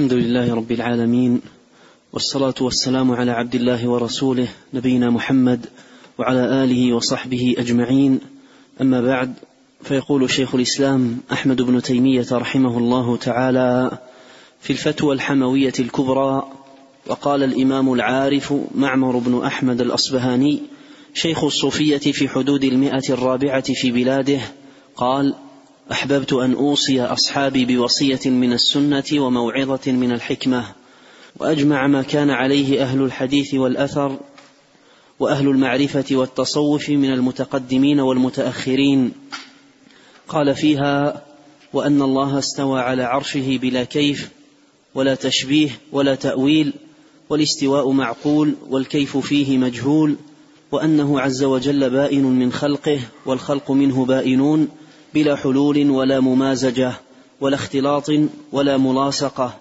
الحمد لله رب العالمين والصلاة والسلام على عبد الله ورسوله نبينا محمد وعلى آله وصحبه أجمعين. أما بعد فيقول شيخ الإسلام أحمد بن تيمية رحمه الله تعالى في الفتوى الحموية الكبرى وقال الإمام العارف معمر بن أحمد الأصبهاني شيخ الصوفية في حدود المئة الرابعة في بلاده قال أحببت أن أوصي أصحابي بوصية من السنة وموعظة من الحكمة وأجمع ما كان عليه أهل الحديث والأثر وأهل المعرفة والتصوف من المتقدمين والمتأخرين. قال فيها وأن الله استوى على عرشه بلا كيف ولا تشبيه ولا تأويل والاستواء معقول والكيف فيه مجهول وأنه عز وجل بائن من خلقه والخلق منه بائنون بلا حلول ولا ممازجة ولا اختلاط ولا ملاصقة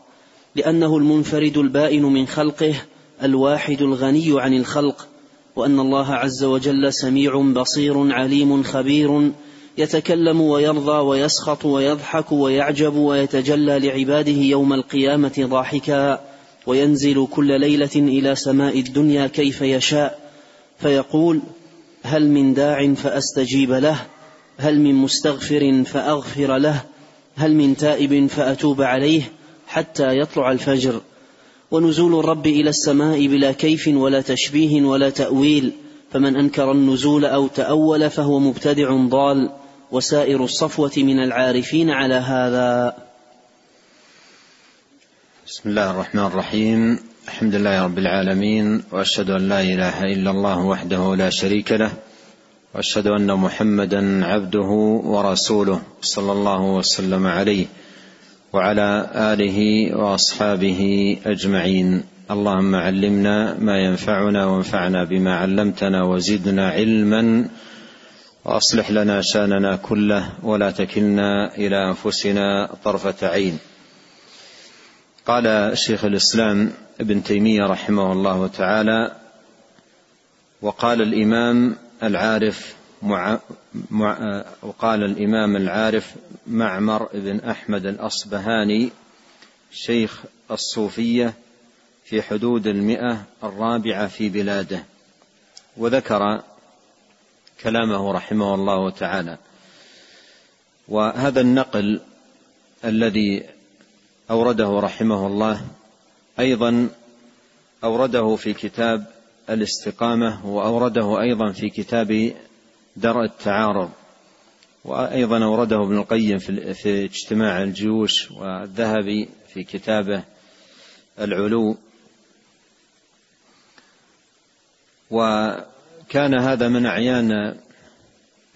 لأنه المنفرد البائن من خلقه الواحد الغني عن الخلق وأن الله عز وجل سميع بصير عليم خبير يتكلم ويرضى ويسخط ويضحك ويعجب ويتجلى لعباده يوم القيامة ضاحكا وينزل كل ليلة إلى سماء الدنيا كيف يشاء فيقول هل من داع فأستجيب له؟ هل من مستغفر فأغفر له هل من تائب فأتوب عليه حتى يطلع الفجر. ونزول الرب إلى السماء بلا كيف ولا تشبيه ولا تأويل فمن أنكر النزول أو تأول فهو مبتدع ضال وسائر الصفوة من العارفين على هذا. بسم الله الرحمن الرحيم. الحمد لله رب العالمين وأشهد أن لا إله إلا الله وحده لا شريك له وأشهد أن محمدا عبده ورسوله صلى الله وسلم عليه وعلى آله وأصحابه أجمعين. اللهم علمنا ما ينفعنا وانفعنا بما علمتنا وزدنا علما وأصلح لنا شأننا كله ولا تكلنا إلى أنفسنا طرفة عين. قال شيخ الإسلام ابن تيمية رحمه الله تعالى وقال الإمام العارف مع مع وقال الإمام العارف معمر بن أحمد الأصبهاني شيخ الصوفية في حدود المئة الرابعة في بلاده وذكر كلامه رحمه الله تعالى. وهذا النقل الذي أورده رحمه الله أيضا أورده في كتاب الاستقامة وأورده أيضا في كتاب درء التعارض وأيضا أورده ابن القيم في اجتماع الجيوش والذهبي في كتابه العلو. وكان هذا من أعيان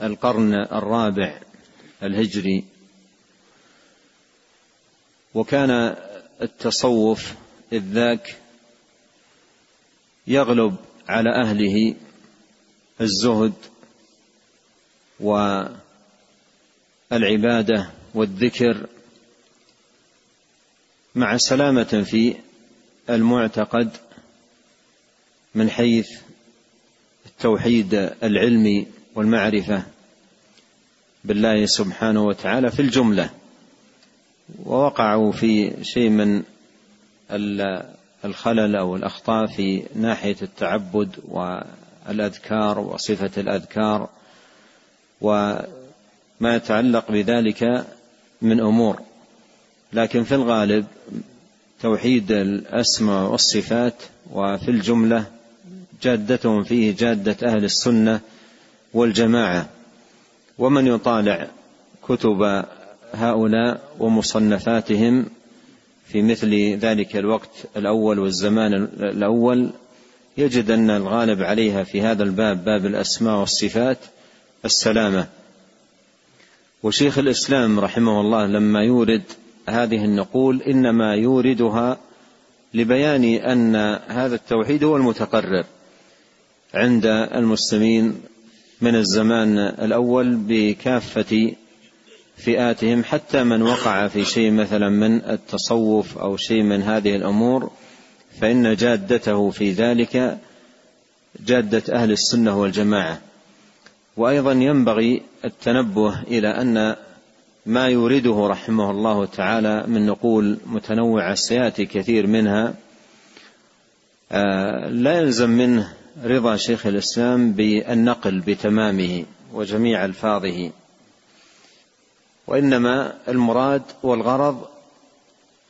القرن الرابع الهجري. وكان التصوف إذ ذاك يغلب على أهله الزهد والعبادة والذكر مع سلامة في المعتقد من حيث التوحيد العلمي والمعرفة بالله سبحانه وتعالى في الجملة. ووقعوا في شيء من الخلل أو الأخطاء في ناحية التعبد والأذكار وصفة الأذكار وما يتعلق بذلك من أمور. لكن في الغالب توحيد الأسماء والصفات وفي الجملة جادتهم فيه جادة أهل السنة والجماعة. ومن يطالع كتب هؤلاء ومصنفاتهم في مثل ذلك الوقت الأول والزمان الأول يجد أن الغالب عليها في هذا الباب باب الأسماء والصفات السلامة. وشيخ الإسلام رحمه الله لما يورد هذه النقول إنما يوردها لبيان أن هذا التوحيد هو المتقرر عند المسلمين من الزمان الأول بكافة فئاتهم حتى من وقع في شيء مثلا من التصوف أو شيء من هذه الأمور فإن جادته في ذلك جادة أهل السنة والجماعة. وأيضا ينبغي التنبه إلى أن ما يورده رحمه الله تعالى من نقول متنوعة سيأتي كثير منها آه، لا يلزم منه رضا شيخ الإسلام بالنقل بتمامه وجميع ألفاظه. وإنما المراد والغرض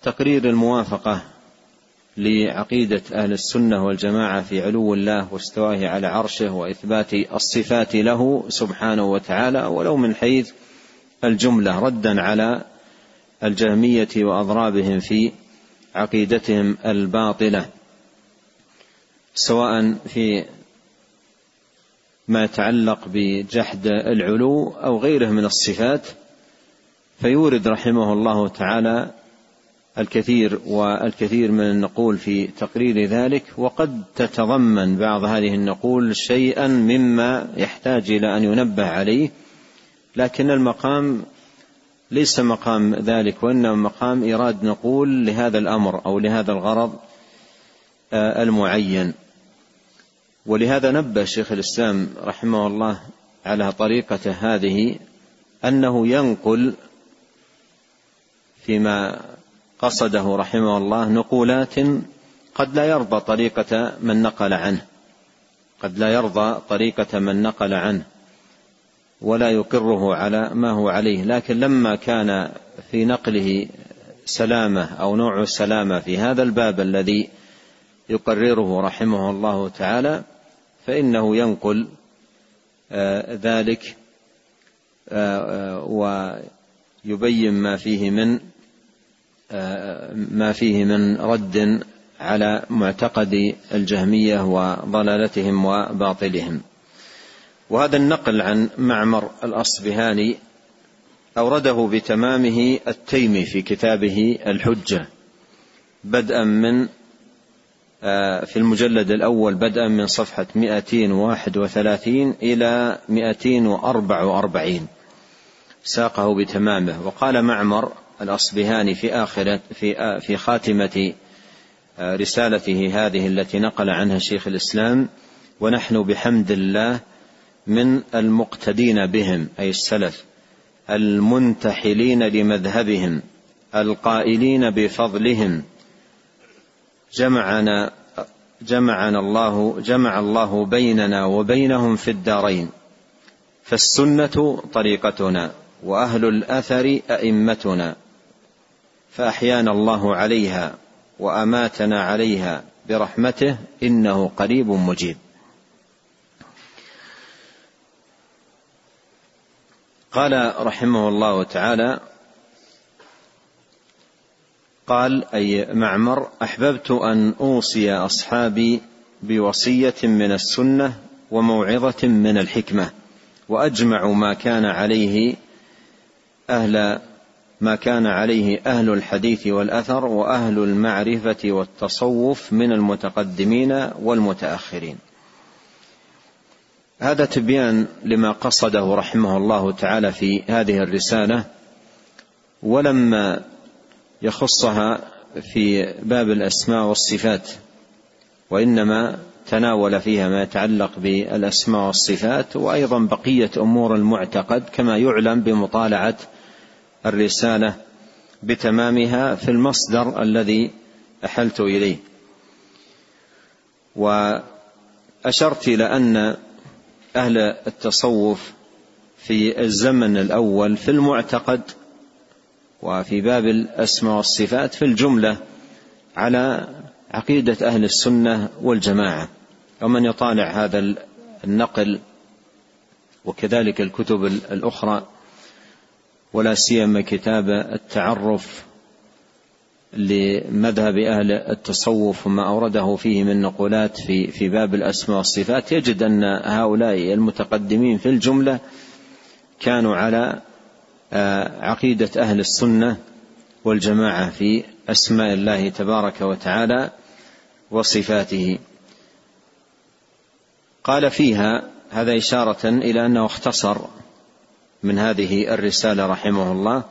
تقرير الموافقة لعقيدة أهل السنة والجماعة في علو الله واستوائه على عرشه وإثبات الصفات له سبحانه وتعالى ولو من حيث الجملة ردا على الجهمية وأضرابهم في عقيدتهم الباطلة سواء في ما يتعلق بجحد العلو أو غيره من الصفات فيورد رحمه الله تعالى الكثير والكثير من النقول في تقرير ذلك وقد تتضمن بعض هذه النقول شيئا مما يحتاج إلى أن ينبه عليه لكن المقام ليس مقام ذلك وإنما مقام إيراد نقول لهذا الأمر أو لهذا الغرض آه، المعين. ولهذا نبه شيخ الإسلام رحمه الله على طريقته هذه أنه ينقل فيما قصده رحمه الله نقولات قد لا يرضى طريقة من نقل عنه. قد لا يرضى طريقة من نقل عنه. ولا يقره على ما هو عليه. لكن لما كان في نقله سلامة أو نوع سلامة في هذا الباب الذي يقرره رحمه الله تعالى فإنه ينقل آه، ذلك آه، آه، ويبين ما فيه من ما فيه من رد على معتقد الجهمية وضلالتهم وباطلهم. وهذا النقل عن معمر الأصبهاني أورده بتمامه التيمي في كتابه الحجة بدءا من آه، في المجلد الأول بدءا من صفحة 231 إلى 244 ساقه بتمامه. وقال معمر الأصبهاني في آخرة في في خاتمة آه، رسالته هذه التي نقل عنها شيخ الإسلام ونحن بحمد الله من المقتدين بهم أي السلف المنتحلين لمذهبهم القائلين بفضلهم. جمعنا جمعنا الله جمع الله بيننا وبينهم في الدارين فالسنة طريقتنا وأهل الأثر أئمتنا. فأحيانا الله عليها وأماتنا عليها برحمته إنه قريب مجيب. قال رحمه الله تعالى قال أي معمر أحببت أن أوصي أصحابي بوصية من السنة وموعظة من الحكمة وأجمع ما كان عليه أهل ما كان عليه أهل الحديث والأثر وأهل المعرفة والتصوف من المتقدمين والمتأخرين. هذا تبيان لما قصده رحمه الله تعالى في هذه الرسالة ولما يخصها في باب الأسماء والصفات وإنما تناول فيها ما يتعلق بالأسماء والصفات وأيضا بقية أمور المعتقد كما يعلم بمطالعة الرسالة بتمامها في المصدر الذي أحلت إليه. وأشرت إلى أن أهل التصوف في الزمن الأول في المعتقد وفي باب الأسماء والصفات في الجملة على عقيدة أهل السنة والجماعة. ومن يطالع هذا النقل وكذلك الكتب الأخرى ولا سيما كتاب التعرف لمذهب أهل التصوف وما أورده فيه من نقولات في في باب الأسماء والصفات. يجد أن هؤلاء المتقدمين في الجملة كانوا على آه، عقيدة أهل السنة والجماعة في أسماء الله تبارك وتعالى وصفاته. قال فيها هذا إشارة إلى أنه اختصر من هذه الرسالة رحمه الله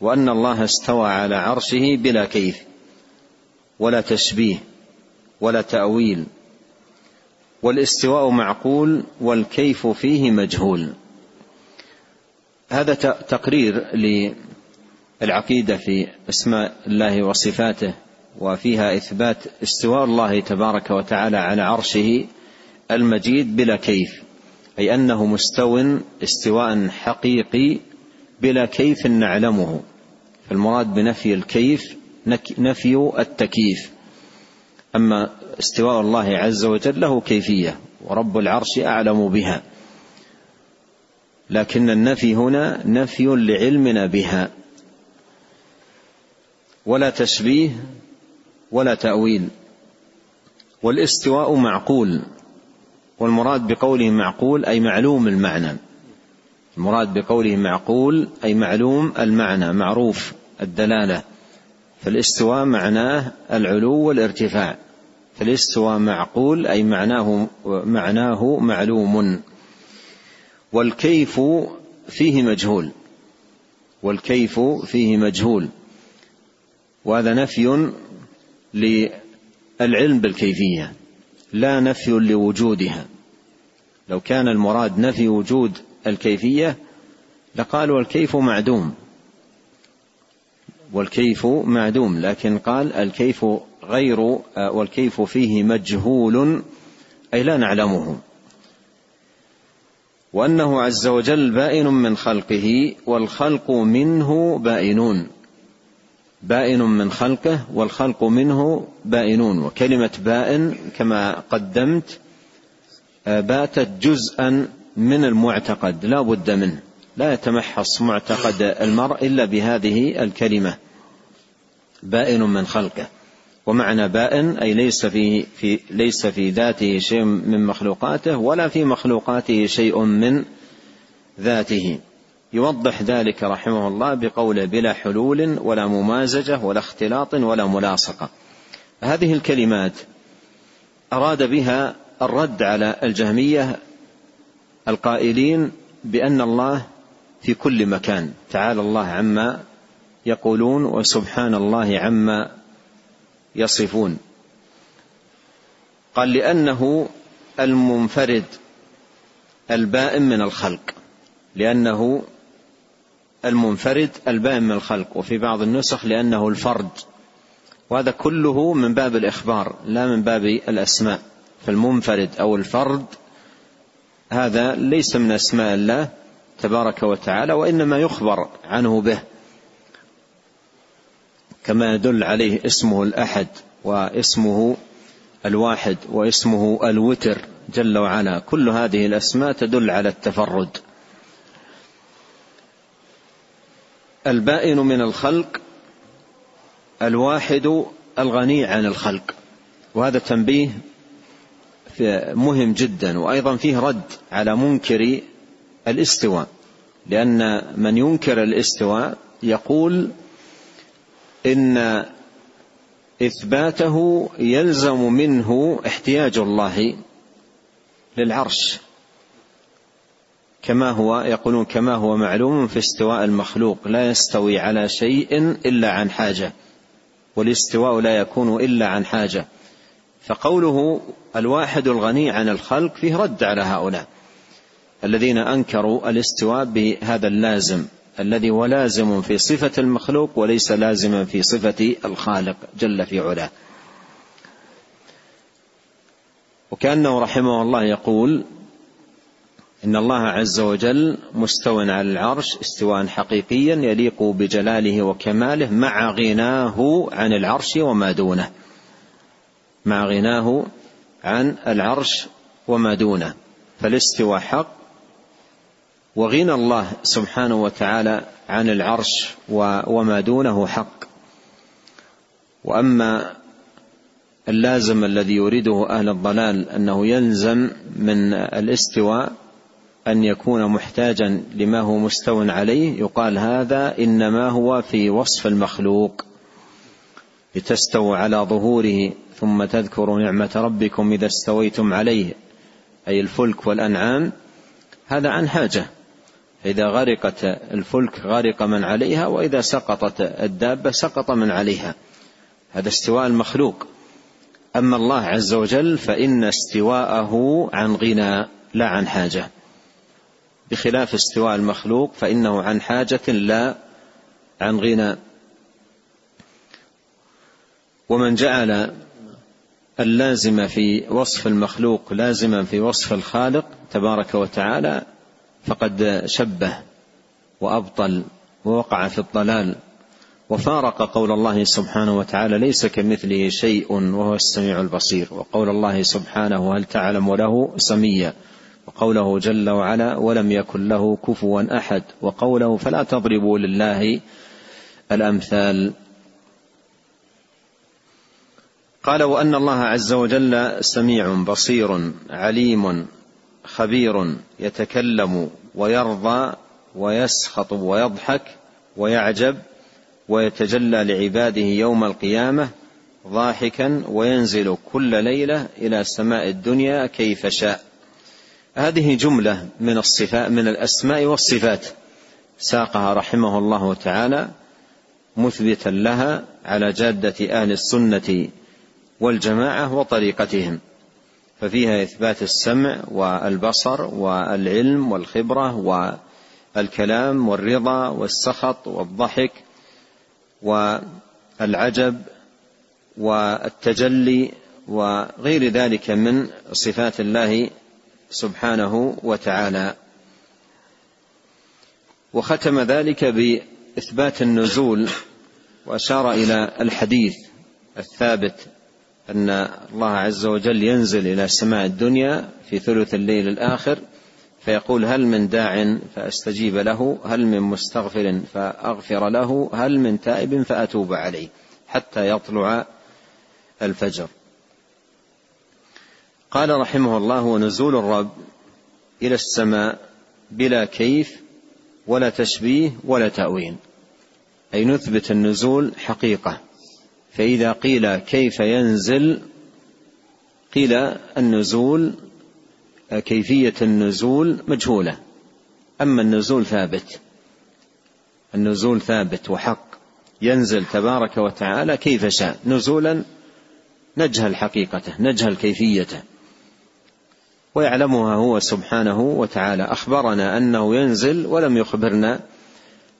وأن الله استوى على عرشه بلا كيف ولا تشبيه ولا تأويل والاستواء معقول والكيف فيه مجهول. هذا تقرير للعقيدة في أسماء الله وصفاته وفيها إثبات استواء الله تبارك وتعالى على عرشه المجيد بلا كيف. أي أنه مستو استواء حقيقي بلا كيف نعلمه. فالمراد بنفي الكيف نفي التكييف. أما استواء الله عز وجل له كيفية ورب العرش أعلم بها. لكن النفي هنا نفي لعلمنا بها. ولا تشبيه ولا تأويل. والإستواء معقول. والمراد بقوله معقول أي معلوم المعنى. المراد بقوله معقول أي معلوم المعنى معروف الدلالة. فالاستواء معناه العلو والارتفاع. فالاستواء معقول أي معناه معناه معلوم. والكيف فيه مجهول. والكيف فيه مجهول. وهذا نفي للعلم بالكيفية لا نفي لوجودها. لو كان المراد نفي وجود الكيفية لقالوا الكيف معدوم. والكيف معدوم لكن قال الكيف غير والكيف فيه مجهول أي لا نعلمه. وأنه عز وجل بائن من خلقه والخلق منه بائنون. بائن من خلقه والخلق منه بائنون. وكلمة بائن كما قدمت باتت جزءا من المعتقد لا بد منه. لا يتمحص معتقد المرء إلا بهذه الكلمة. بائن من خلقه. ومعنى بائن أي ليس في, في ليس في ذاته شيء من مخلوقاته ولا في مخلوقاته شيء من ذاته. يوضح ذلك رحمه الله بقوله بلا حلول ولا ممازجة ولا اختلاط ولا ملاصقة. هذه الكلمات أراد بها الرد على الجهمية القائلين بأن الله في كل مكان. تعالى الله عما يقولون وسبحان الله عما يصفون. قال لأنه المنفرد البائن من الخلق. لأنه المنفرد البائن من الخلق. وفي بعض النسخ لأنه الفرد. وهذا كله من باب الإخبار لا من باب الأسماء. فالمنفرد أو الفرد هذا ليس من أسماء الله تبارك وتعالى وإنما يخبر عنه به. كما يدل عليه اسمه الأحد واسمه الواحد واسمه الوتر جل وعلا. كل هذه الأسماء تدل على التفرد. البائن من الخلق الواحد الغني عن الخلق. وهذا تنبيه مهم جدا وأيضا فيه رد على منكر الاستواء لأن من ينكر الاستواء يقول إن إثباته يلزم منه احتياج الله للعرش كما هو يقولون كما هو معلوم في استواء المخلوق لا يستوي على شيء إلا عن حاجة والاستواء لا يكون إلا عن حاجة. فقوله الواحد الغني عن الخلق فيه رد على هؤلاء الذين أنكروا الاستواء بهذا اللازم الذي هو لازم في صفة المخلوق وليس لازما في صفة الخالق جل في علاه. وكأنه رحمه الله يقول إن الله عز وجل مستو على العرش استواء حقيقيا يليق بجلاله وكماله مع غناه عن العرش وما دونه. مع غناه عن العرش وما دونه فالاستواء حق وغنى الله سبحانه وتعالى عن العرش وما دونه حق. وأما اللازم الذي يريده أهل الضلال أنه يلزم من الاستواء أن يكون محتاجا لما هو مستو عليه يقال هذا إنما هو في وصف المخلوق. لتستووا على ظهوره ثم تذكروا نعمة ربكم إذا استويتم عليه أي الفلك والأنعام. هذا عن حاجة. إذا غرقت الفلك غرق من عليها وإذا سقطت الدابة سقط من عليها. هذا استواء المخلوق. أما الله عز وجل فإن استواءه عن غنى لا عن حاجة. بخلاف استواء المخلوق فإنه عن حاجة لا عن غنى. ومن جعل اللازم في وصف المخلوق لازما في وصف الخالق تبارك وتعالى فقد شبه وأبطل ووقع في الضلال وفارق قول الله سبحانه وتعالى ليس كمثله شيء وهو السميع البصير. وقول الله سبحانه هل تعلم له سميا؟ وقوله جل وعلا ولم يكن له كفوا أحد. وقوله فلا تضربوا لله الأمثال. قال وأن الله عز وجل سميع بصير عليم خبير يتكلم ويرضى ويسخط ويضحك ويعجب ويتجلى لعباده يوم القيامة ضاحكا وينزل كل ليلة إلى سماء الدنيا كيف شاء. هذه جملة من الصفات من الأسماء والصفات. ساقها رحمه الله تعالى مثبتا لها على جادة أهل السنة والجماعة وطريقتهم. ففيها إثبات السمع والبصر والعلم والخبرة والكلام والرضا والسخط والضحك والعجب والتجلي وغير ذلك من صفات الله سبحانه وتعالى. وختم ذلك بإثبات النزول وأشار إلى الحديث الثابت أن الله عز وجل ينزل إلى سماء الدنيا في ثلث الليل الآخر فيقول هل من داع فأستجيب له هل من مستغفر فأغفر له هل من تائب فأتوب عليه حتى يطلع الفجر. قال رحمه الله ونزول الرب إلى السماء بلا كيف ولا تشبيه ولا تأويل. أي نثبت النزول حقيقة. فإذا قيل كيف ينزل قيل النزول كيفية النزول مجهولة. أما النزول ثابت. النزول ثابت وحق. ينزل تبارك وتعالى كيف شاء. نزولا نجهل حقيقته نجهل كيفيته. ويعلمها هو سبحانه وتعالى. أخبرنا أنه ينزل ولم يخبرنا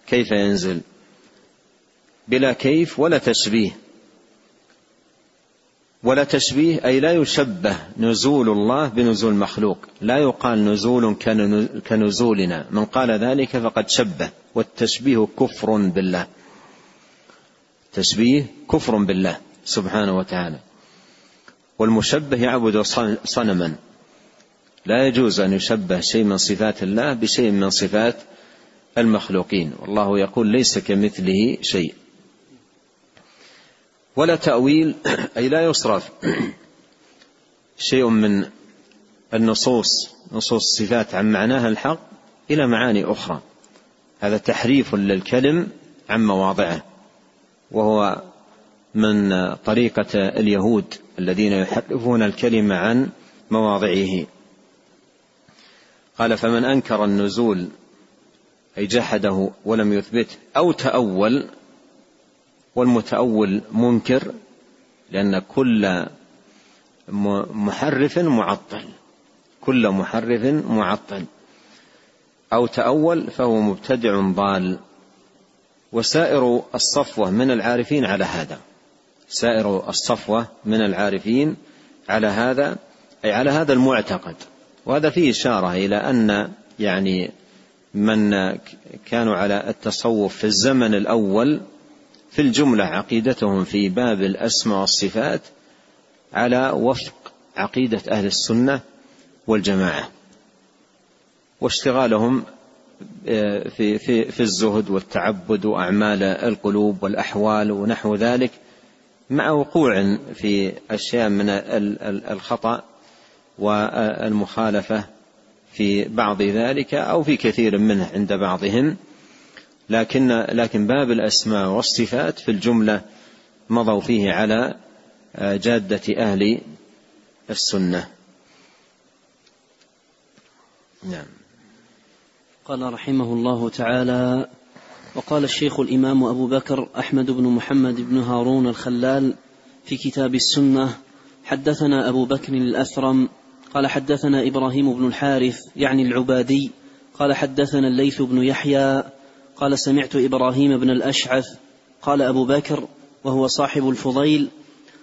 كيف ينزل. بلا كيف ولا تشبيه. ولا تشبيه أي لا يشبه نزول الله بنزول مخلوق. لا يقال نزول كنزولنا. من قال ذلك فقد شبه. والتشبيه كفر بالله. تشبيه كفر بالله سبحانه وتعالى. والمشبه يعبد صنما. لا يجوز أن يشبه شيء من صفات الله بشيء من صفات المخلوقين. والله يقول ليس كمثله شيء. ولا تأويل أي لا يصرف شيء من النصوص نصوص الصفات عن معناها الحق إلى معاني أخرى. هذا تحريف للكلم عن مواضعه وهو من طريقة اليهود الذين يحرفون الكلمة عن مواضعه. قال فمن أنكر النزول أي جحده ولم يثبته أو تأول والمتأول منكر لأن كل محرف معطل. كل محرف معطل. أو تأول فهو مبتدع ضال. وسائر الصفوة من العارفين على هذا. سائر الصفوة من العارفين على هذا أي على هذا المعتقد. وهذا فيه إشارة إلى أن يعني من كانوا على التصوف في الزمن الأول في الجملة عقيدتهم في باب الأسماء والصفات على وفق عقيدة أهل السنة والجماعة. واشتغالهم آه، في في في الزهد والتعبد وأعمال القلوب والأحوال ونحو ذلك مع وقوع في أشياء من الخطأ والمخالفة في بعض ذلك أو في كثير منه عند بعضهم. لكن لكن باب الأسماء والصفات في الجملة مضوا فيه على آه، جادة أهل السنة. نعم. قال رحمه الله تعالى وقال الشيخ الإمام أبو بكر أحمد بن محمد بن هارون الخلال في كتاب السنة حدثنا أبو بكر الاثرم قال حدثنا إبراهيم بن الحارث يعني العبادي قال حدثنا الليث بن يحيى قال سمعت إبراهيم بن الأشعث. قال أبو بكر وهو صاحب الفضيل.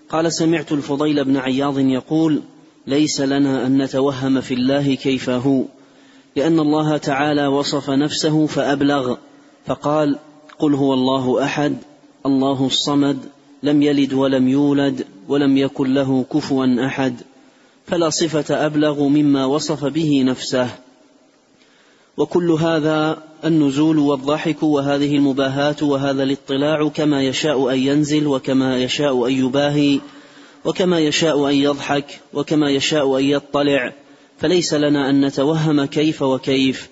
قال سمعت الفضيل بن عياض يقول ليس لنا أن نتوهم في الله كيف هو لأن الله تعالى وصف نفسه فأبلغ. فقال قل هو الله أحد الله الصمد لم يلد ولم يولد ولم يكن له كفوا أحد. فلا صفة أبلغ مما وصف به نفسه. وكل هذا النزول والضحك وهذه المباهاة وهذا الاطلاع كما يشاء أن ينزل وكما يشاء أن يباهي وكما يشاء أن يضحك وكما يشاء أن يطلع. فليس لنا أن نتوهم كيف وكيف.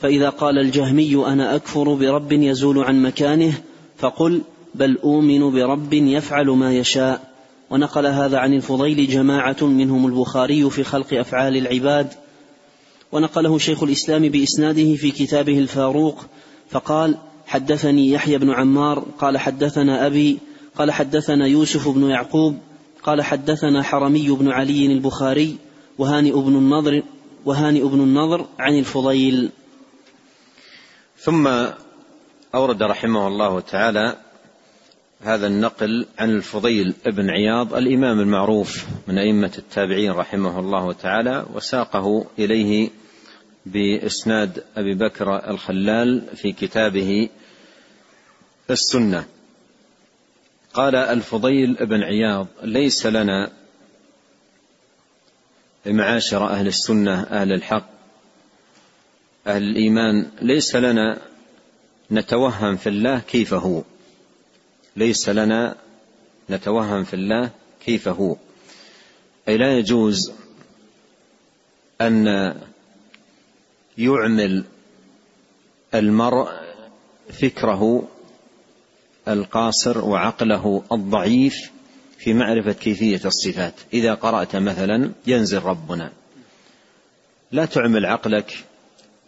فإذا قال الجهمي أنا أكفر برب يزول عن مكانه فقل بل أؤمن برب يفعل ما يشاء. ونقل هذا عن الفضيل جماعة منهم البخاري في خلق أفعال العباد. ونقله شيخ الإسلام بإسناده في كتابه الفاروق فقال حدثني يحيى بن عمار قال حدثنا أبي قال حدثنا يوسف بن يعقوب قال حدثنا حرمي بن علي البخاري وهانئ بن النضر وهانئ بن النضر عن الفضيل. ثم أورد رحمه الله تعالى هذا النقل عن الفضيل بن عياض الإمام المعروف من أئمة التابعين رحمه الله تعالى وساقه إليه بإسناد أبي بكر الخلال في كتابه السنة. قال الفضيل بن عياض ليس لنا معاشر أهل السنة أهل الحق أهل الإيمان. ليس لنا نتوهم في الله كيف هو. ليس لنا نتوهم في الله كيف هو. أي لا يجوز أن يعمل المرء فكره القاصر وعقله الضعيف في معرفة كيفية الصفات. إذا قرأت مثلا ينزل ربنا. لا تعمل عقلك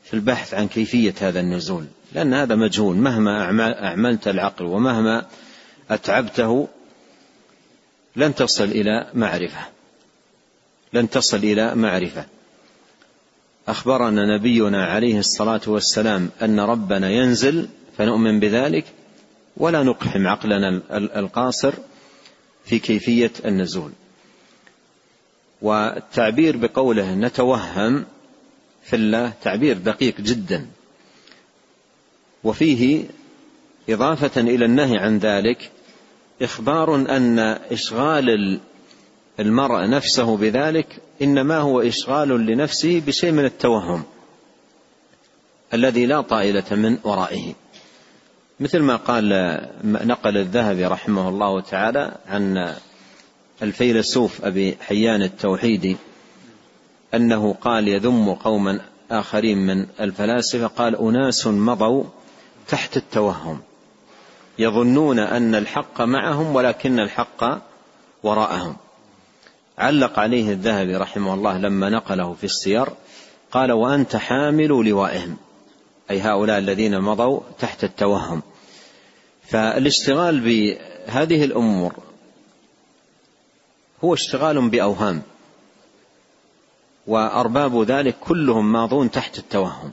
في البحث عن كيفية هذا النزول لأن هذا مجهول. مهما أعملت العقل ومهما أتعبته لن تصل إلى معرفة. لن تصل إلى معرفة. أخبرنا نبينا عليه الصلاة والسلام أن ربنا ينزل فنؤمن بذلك ولا نقحم عقلنا القاصر في كيفية النزول. والتعبير بقوله نتوهم في الله تعبير دقيق جدا. وفيه إضافة إلى النهي عن ذلك إخبار أن إشغال المرء نفسه بذلك إنما هو إشغال لنفسه بشيء من التوهم الذي لا طائلة من ورائه. مثل ما قال نقل الذهبي رحمه الله تعالى عن الفيلسوف أبي حيان التوحيدي أنه قال يذم قوما آخرين من الفلاسفة قال أناس مضوا تحت التوهم يظنون أن الحق معهم ولكن الحق وراءهم. علق عليه الذهبي رحمه الله لما نقله في السير قال وأنت حامل لوائهم. أي هؤلاء الذين مضوا تحت التوهم. فالاشتغال بهذه الأمور هو اشتغال بأوهام وأرباب ذلك كلهم ماضون تحت التوهم.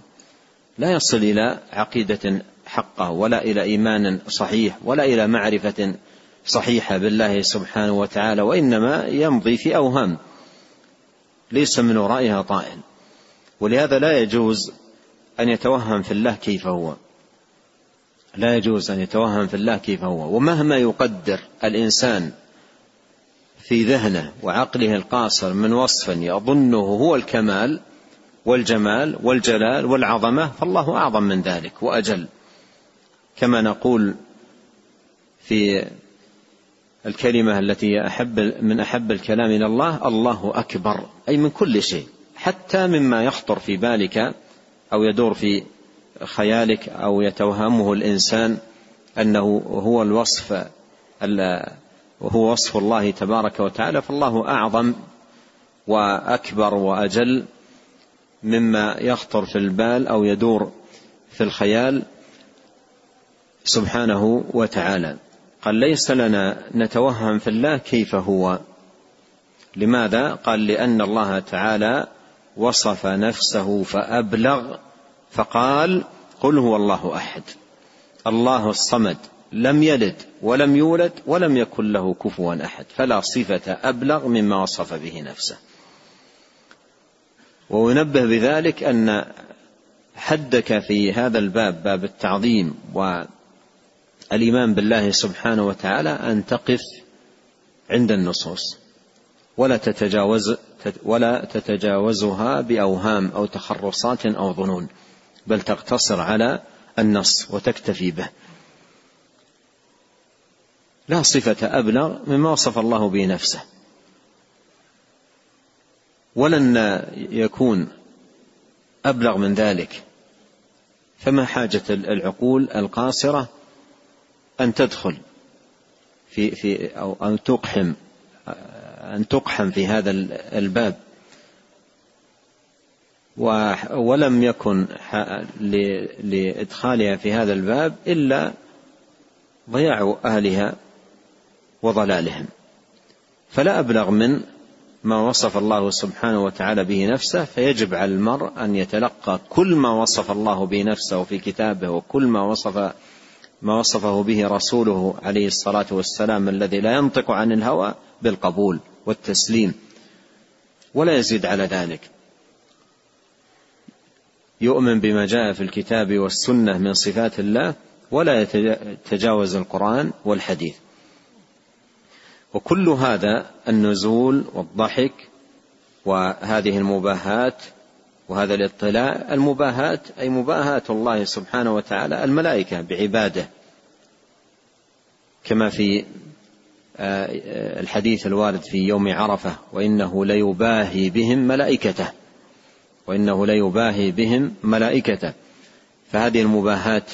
لا يصل إلى عقيدة حقة ولا إلى إيمان صحيح ولا إلى معرفة صحيحة بالله سبحانه وتعالى وإنما يمضي في أوهام. ليس من ورائها طائل ولهذا لا يجوز أن يتوهم في الله كيف هو. لا يجوز أن يتوهم في الله كيف هو. ومهما يقدر الإنسان في ذهنه وعقله القاصر من وصف يظنه هو الكمال والجمال والجلال والعظمة فالله أعظم من ذلك وأجل. كما نقول في الكلمة التي أحب من أحب الكلام إلى الله الله أكبر أي من كل شيء حتى مما يخطر في بالك أو يدور في خيالك أو يتوهمه الإنسان أنه هو الوصف وهو وصف الله تبارك وتعالى فالله أعظم وأكبر وأجل مما يخطر في البال أو يدور في الخيال سبحانه وتعالى. قال ليس لنا نتوهم في الله كيف هو. لماذا؟ قال لأن الله تعالى وصف نفسه فأبلغ فقال قل هو الله أحد. الله الصمد لم يلد ولم يولد ولم يكن له كفوا أحد فلا صفة أبلغ مما وصف به نفسه. وينبه بذلك أن حدك في هذا الباب باب التعظيم والايمان بالله سبحانه وتعالى أن تقف عند النصوص ولا تتجاوز ولا تتجاوزها بأوهام أو تخرصات أو ظنون بل تقتصر على النص وتكتفي به. لا صفة أبلغ مما وصف الله به نفسه. ولن يكون أبلغ من ذلك. فما حاجة العقول القاصرة أن تدخل في في أو أن تقحم أن تقحم في هذا الباب. ولم يكن لإدخالها في هذا الباب إلا ضياع أهلها وضلالهم. فلا أبلغ من ما وصف الله سبحانه وتعالى به نفسه فيجب على المرء أن يتلقى كل ما وصف الله به نفسه في كتابه وكل ما وصف ما وصفه به رسوله عليه الصلاة والسلام الذي لا ينطق عن الهوى بالقبول والتسليم. ولا يزيد على ذلك. يؤمن بما جاء في الكتاب والسنة من صفات الله ولا يتجاوز القرآن والحديث. وكل هذا النزول والضحك وهذه المباهات وهذا الاطلاع المباهات أي مباهاة الله سبحانه وتعالى الملائكة بعباده. كما في آه، الحديث الوارد في يوم عرفة وإنه ليباهي بهم ملائكته. وإنه ليباهي بهم ملائكته. فهذه المباهات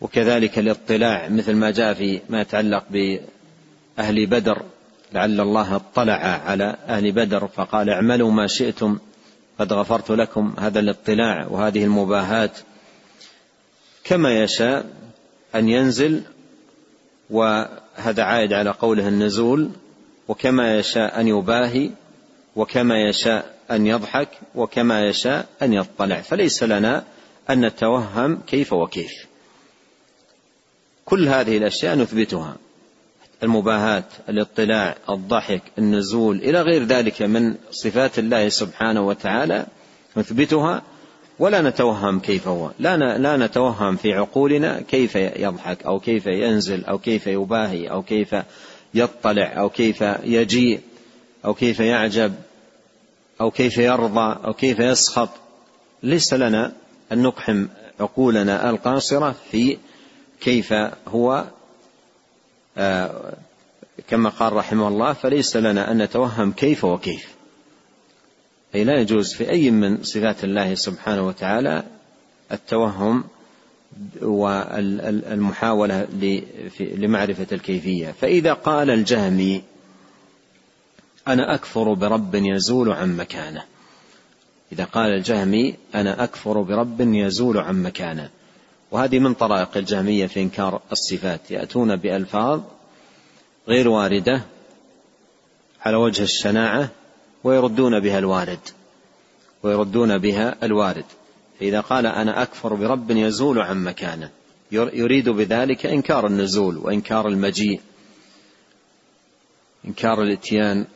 وكذلك الاطلاع مثل ما جاء في ما يتعلق بأهل بدر لعل الله اطلع على أهل بدر فقال اعملوا ما شئتم قد غفرت لكم هذا الاطلاع وهذه المباهات. كما يشاء أن ينزل وهذا عائد على قوله النزول وكما يشاء أن يباهي وكما يشاء أن يضحك وكما يشاء أن يطلع. فليس لنا أن نتوهم كيف وكيف. كل هذه الأشياء نثبتها. المباهاة الاطلاع الضحك النزول إلى غير ذلك من صفات الله سبحانه وتعالى نثبتها ولا نتوهم كيف هو. لا لا نتوهم في عقولنا كيف يضحك أو كيف ينزل أو كيف يباهي أو كيف يطلع أو كيف يجيء أو كيف يعجب أو كيف يرضى أو كيف يسخط. ليس لنا أن نقحم عقولنا القاصرة في كيف هو كما قال رحمه الله فليس لنا أن نتوهم كيف وكيف. أي لا يجوز في أي من صفات الله سبحانه وتعالى التوهم والمحاولة لمعرفة الكيفية. فإذا قال الجهمي أنا أكفر برب يزول عن مكانه. إذا قال الجهمي أنا أكفر برب يزول عن مكانه. وهذه من طرائق الجهمية في إنكار الصفات. يأتون بألفاظ غير واردة على وجه الشناعة ويردون بها الوارد ويردون بها الوارد. فإذا قال أنا أكفر برب يزول عن مكانه يريد بذلك إنكار النزول وإنكار المجيء إنكار الإتيان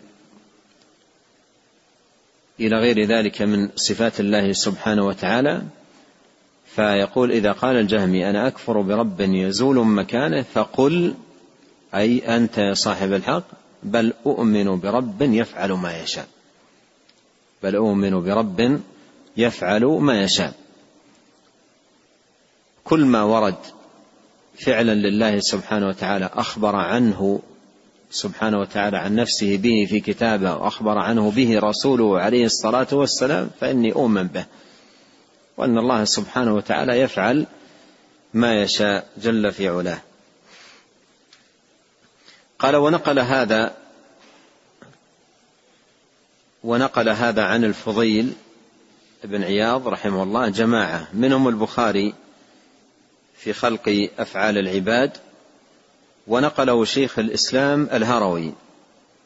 إلى غير ذلك من صفات الله سبحانه وتعالى. فيقول إذا قال الجهمي أنا أكفر برب يزول مكانه فقل أي أنت يا صاحب الحق بل أؤمن برب يفعل ما يشاء. بل أؤمن برب يفعل ما يشاء. كل ما ورد فعلا لله سبحانه وتعالى أخبر عنه سبحانه وتعالى عن نفسه به في كتابه وأخبر عنه به رسوله عليه الصلاة والسلام فإني أؤمن به. وأن الله سبحانه وتعالى يفعل ما يشاء جل في علاه. قال ونقل هذا ونقل هذا عن الفضيل بن عياض رحمه الله جماعة منهم البخاري في خلق أفعال العباد ونقله شيخ الإسلام الهروي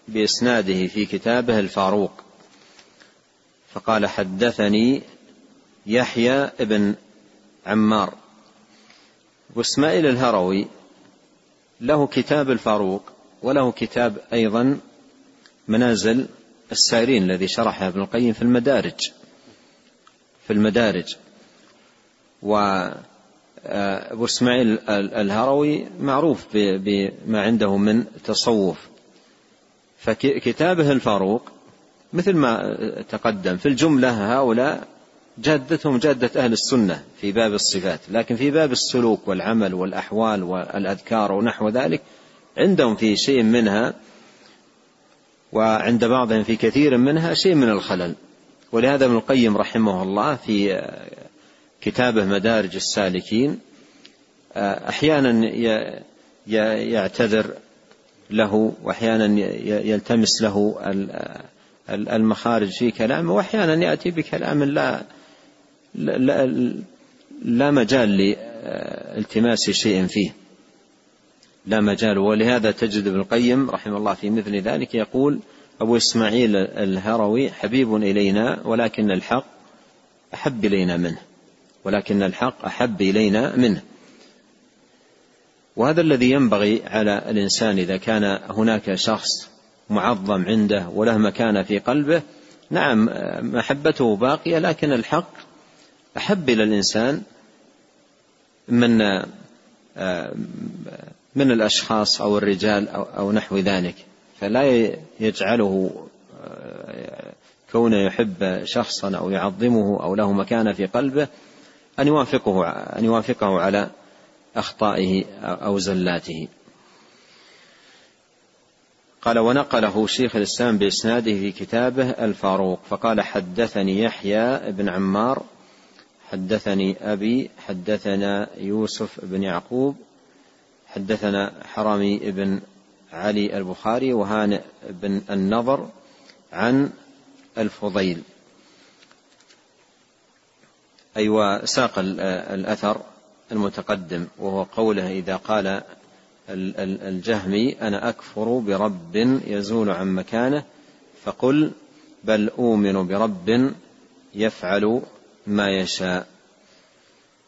بإسناده في كتابه الفاروق فقال حدثني يحيى بن عمار واسماعيل الهروي له كتاب الفاروق وله كتاب أيضا منازل السائرين الذي شرحه ابن القيم في المدارج في المدارج. و آه، أبو إسماعيل الهروي معروف بما عنده من تصوف. فكتابه الفاروق مثل ما تقدم في الجملة هؤلاء جادتهم جادة أهل السنة في باب الصفات لكن في باب السلوك والعمل والأحوال والأذكار ونحو ذلك عندهم في شيء منها وعند بعضهم في كثير منها شيء من الخلل. ولهذا ابن القيم رحمه الله في كتابه مدارج السالكين أحيانا يعتذر له وأحيانا يلتمس له المخارج في كلامه وأحيانا يأتي بكلام لا لا, لا مجال لالتماس شيء فيه. لا مجال ولهذا تجد ابن القيم رحمه الله في مثل ذلك يقول أبو إسماعيل الهروي حبيب إلينا ولكن الحق أحب إلينا منه ولكن الحق أحب إلينا منه. وهذا الذي ينبغي على الإنسان إذا كان هناك شخص معظم عنده وله مكانة في قلبه نعم محبته باقية لكن الحق أحب إلى الإنسان من من الأشخاص أو الرجال أو نحو ذلك فلا يجعله كونه يحب شخصا أو يعظمه أو له مكانة في قلبه أن يوافقه أن يوافقه على أخطائه أو زلاته. قال ونقله شيخ الإسلام بإسناده في كتابه الفاروق فقال حدثني يحيى بن عمار حدثني أبي حدثنا يوسف بن يعقوب حدثنا حرامي بن علي البخاري وهانئ بن النضر عن الفضيل. أي أيوة ساق الأثر المتقدم وهو قوله إذا قال الجهمي أنا أكفر برب يزول عن مكانه فقل بل أؤمن برب يفعل ما يشاء.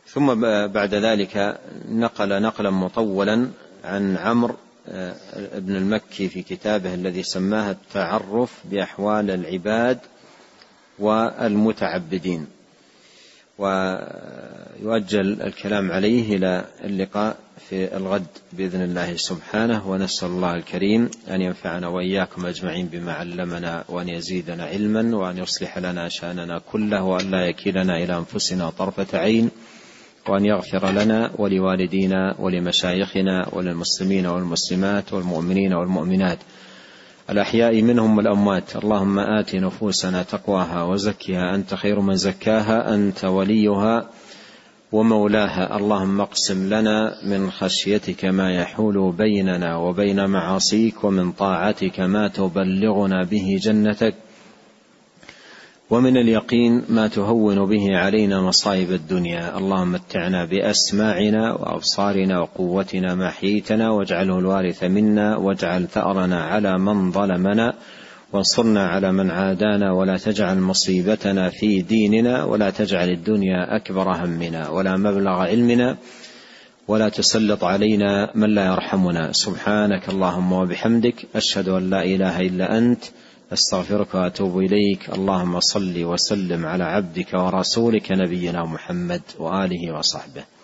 ثم بعد ذلك نقل نقلا مطولا عن عمرو آه، ابن المكي في كتابه الذي سماه التعرف بأحوال العباد والمتعبدين. ويؤجل الكلام عليه إلى اللقاء في الغد بإذن الله سبحانه ونسأل الله الكريم أن ينفعنا وإياكم أجمعين بما علمنا وأن يزيدنا علما وأن يصلح لنا شأننا كله وأن لا يكلنا إلى أنفسنا طرفة عين وأن يغفر لنا ولوالدينا ولمشايخنا وللمسلمين والمسلمات والمؤمنين والمؤمنات. الأحياء منهم والأموات. اللهم آت نفوسنا تقواها وزكها. أنت خير من زكاها أنت وليها ومولاها. اللهم اقسم لنا من خشيتك ما يحول بيننا وبين معاصيك ومن طاعتك ما تبلغنا به جنتك. ومن اليقين ما تهون به علينا مصائب الدنيا. اللهم متعنا بأسماعنا وأبصارنا وقوتنا ما حييتنا واجعله الوارث منا واجعل ثأرنا على من ظلمنا وانصرنا على من عادانا ولا تجعل مصيبتنا في ديننا ولا تجعل الدنيا أكبر همنا ولا مبلغ علمنا ولا تسلط علينا من لا يرحمنا. سبحانك اللهم وبحمدك أشهد أن لا إله إلا أنت أستغفرك وأتوب إليك. اللهم صل وسلم على عبدك ورسولك نبينا محمد وآله وصحبه.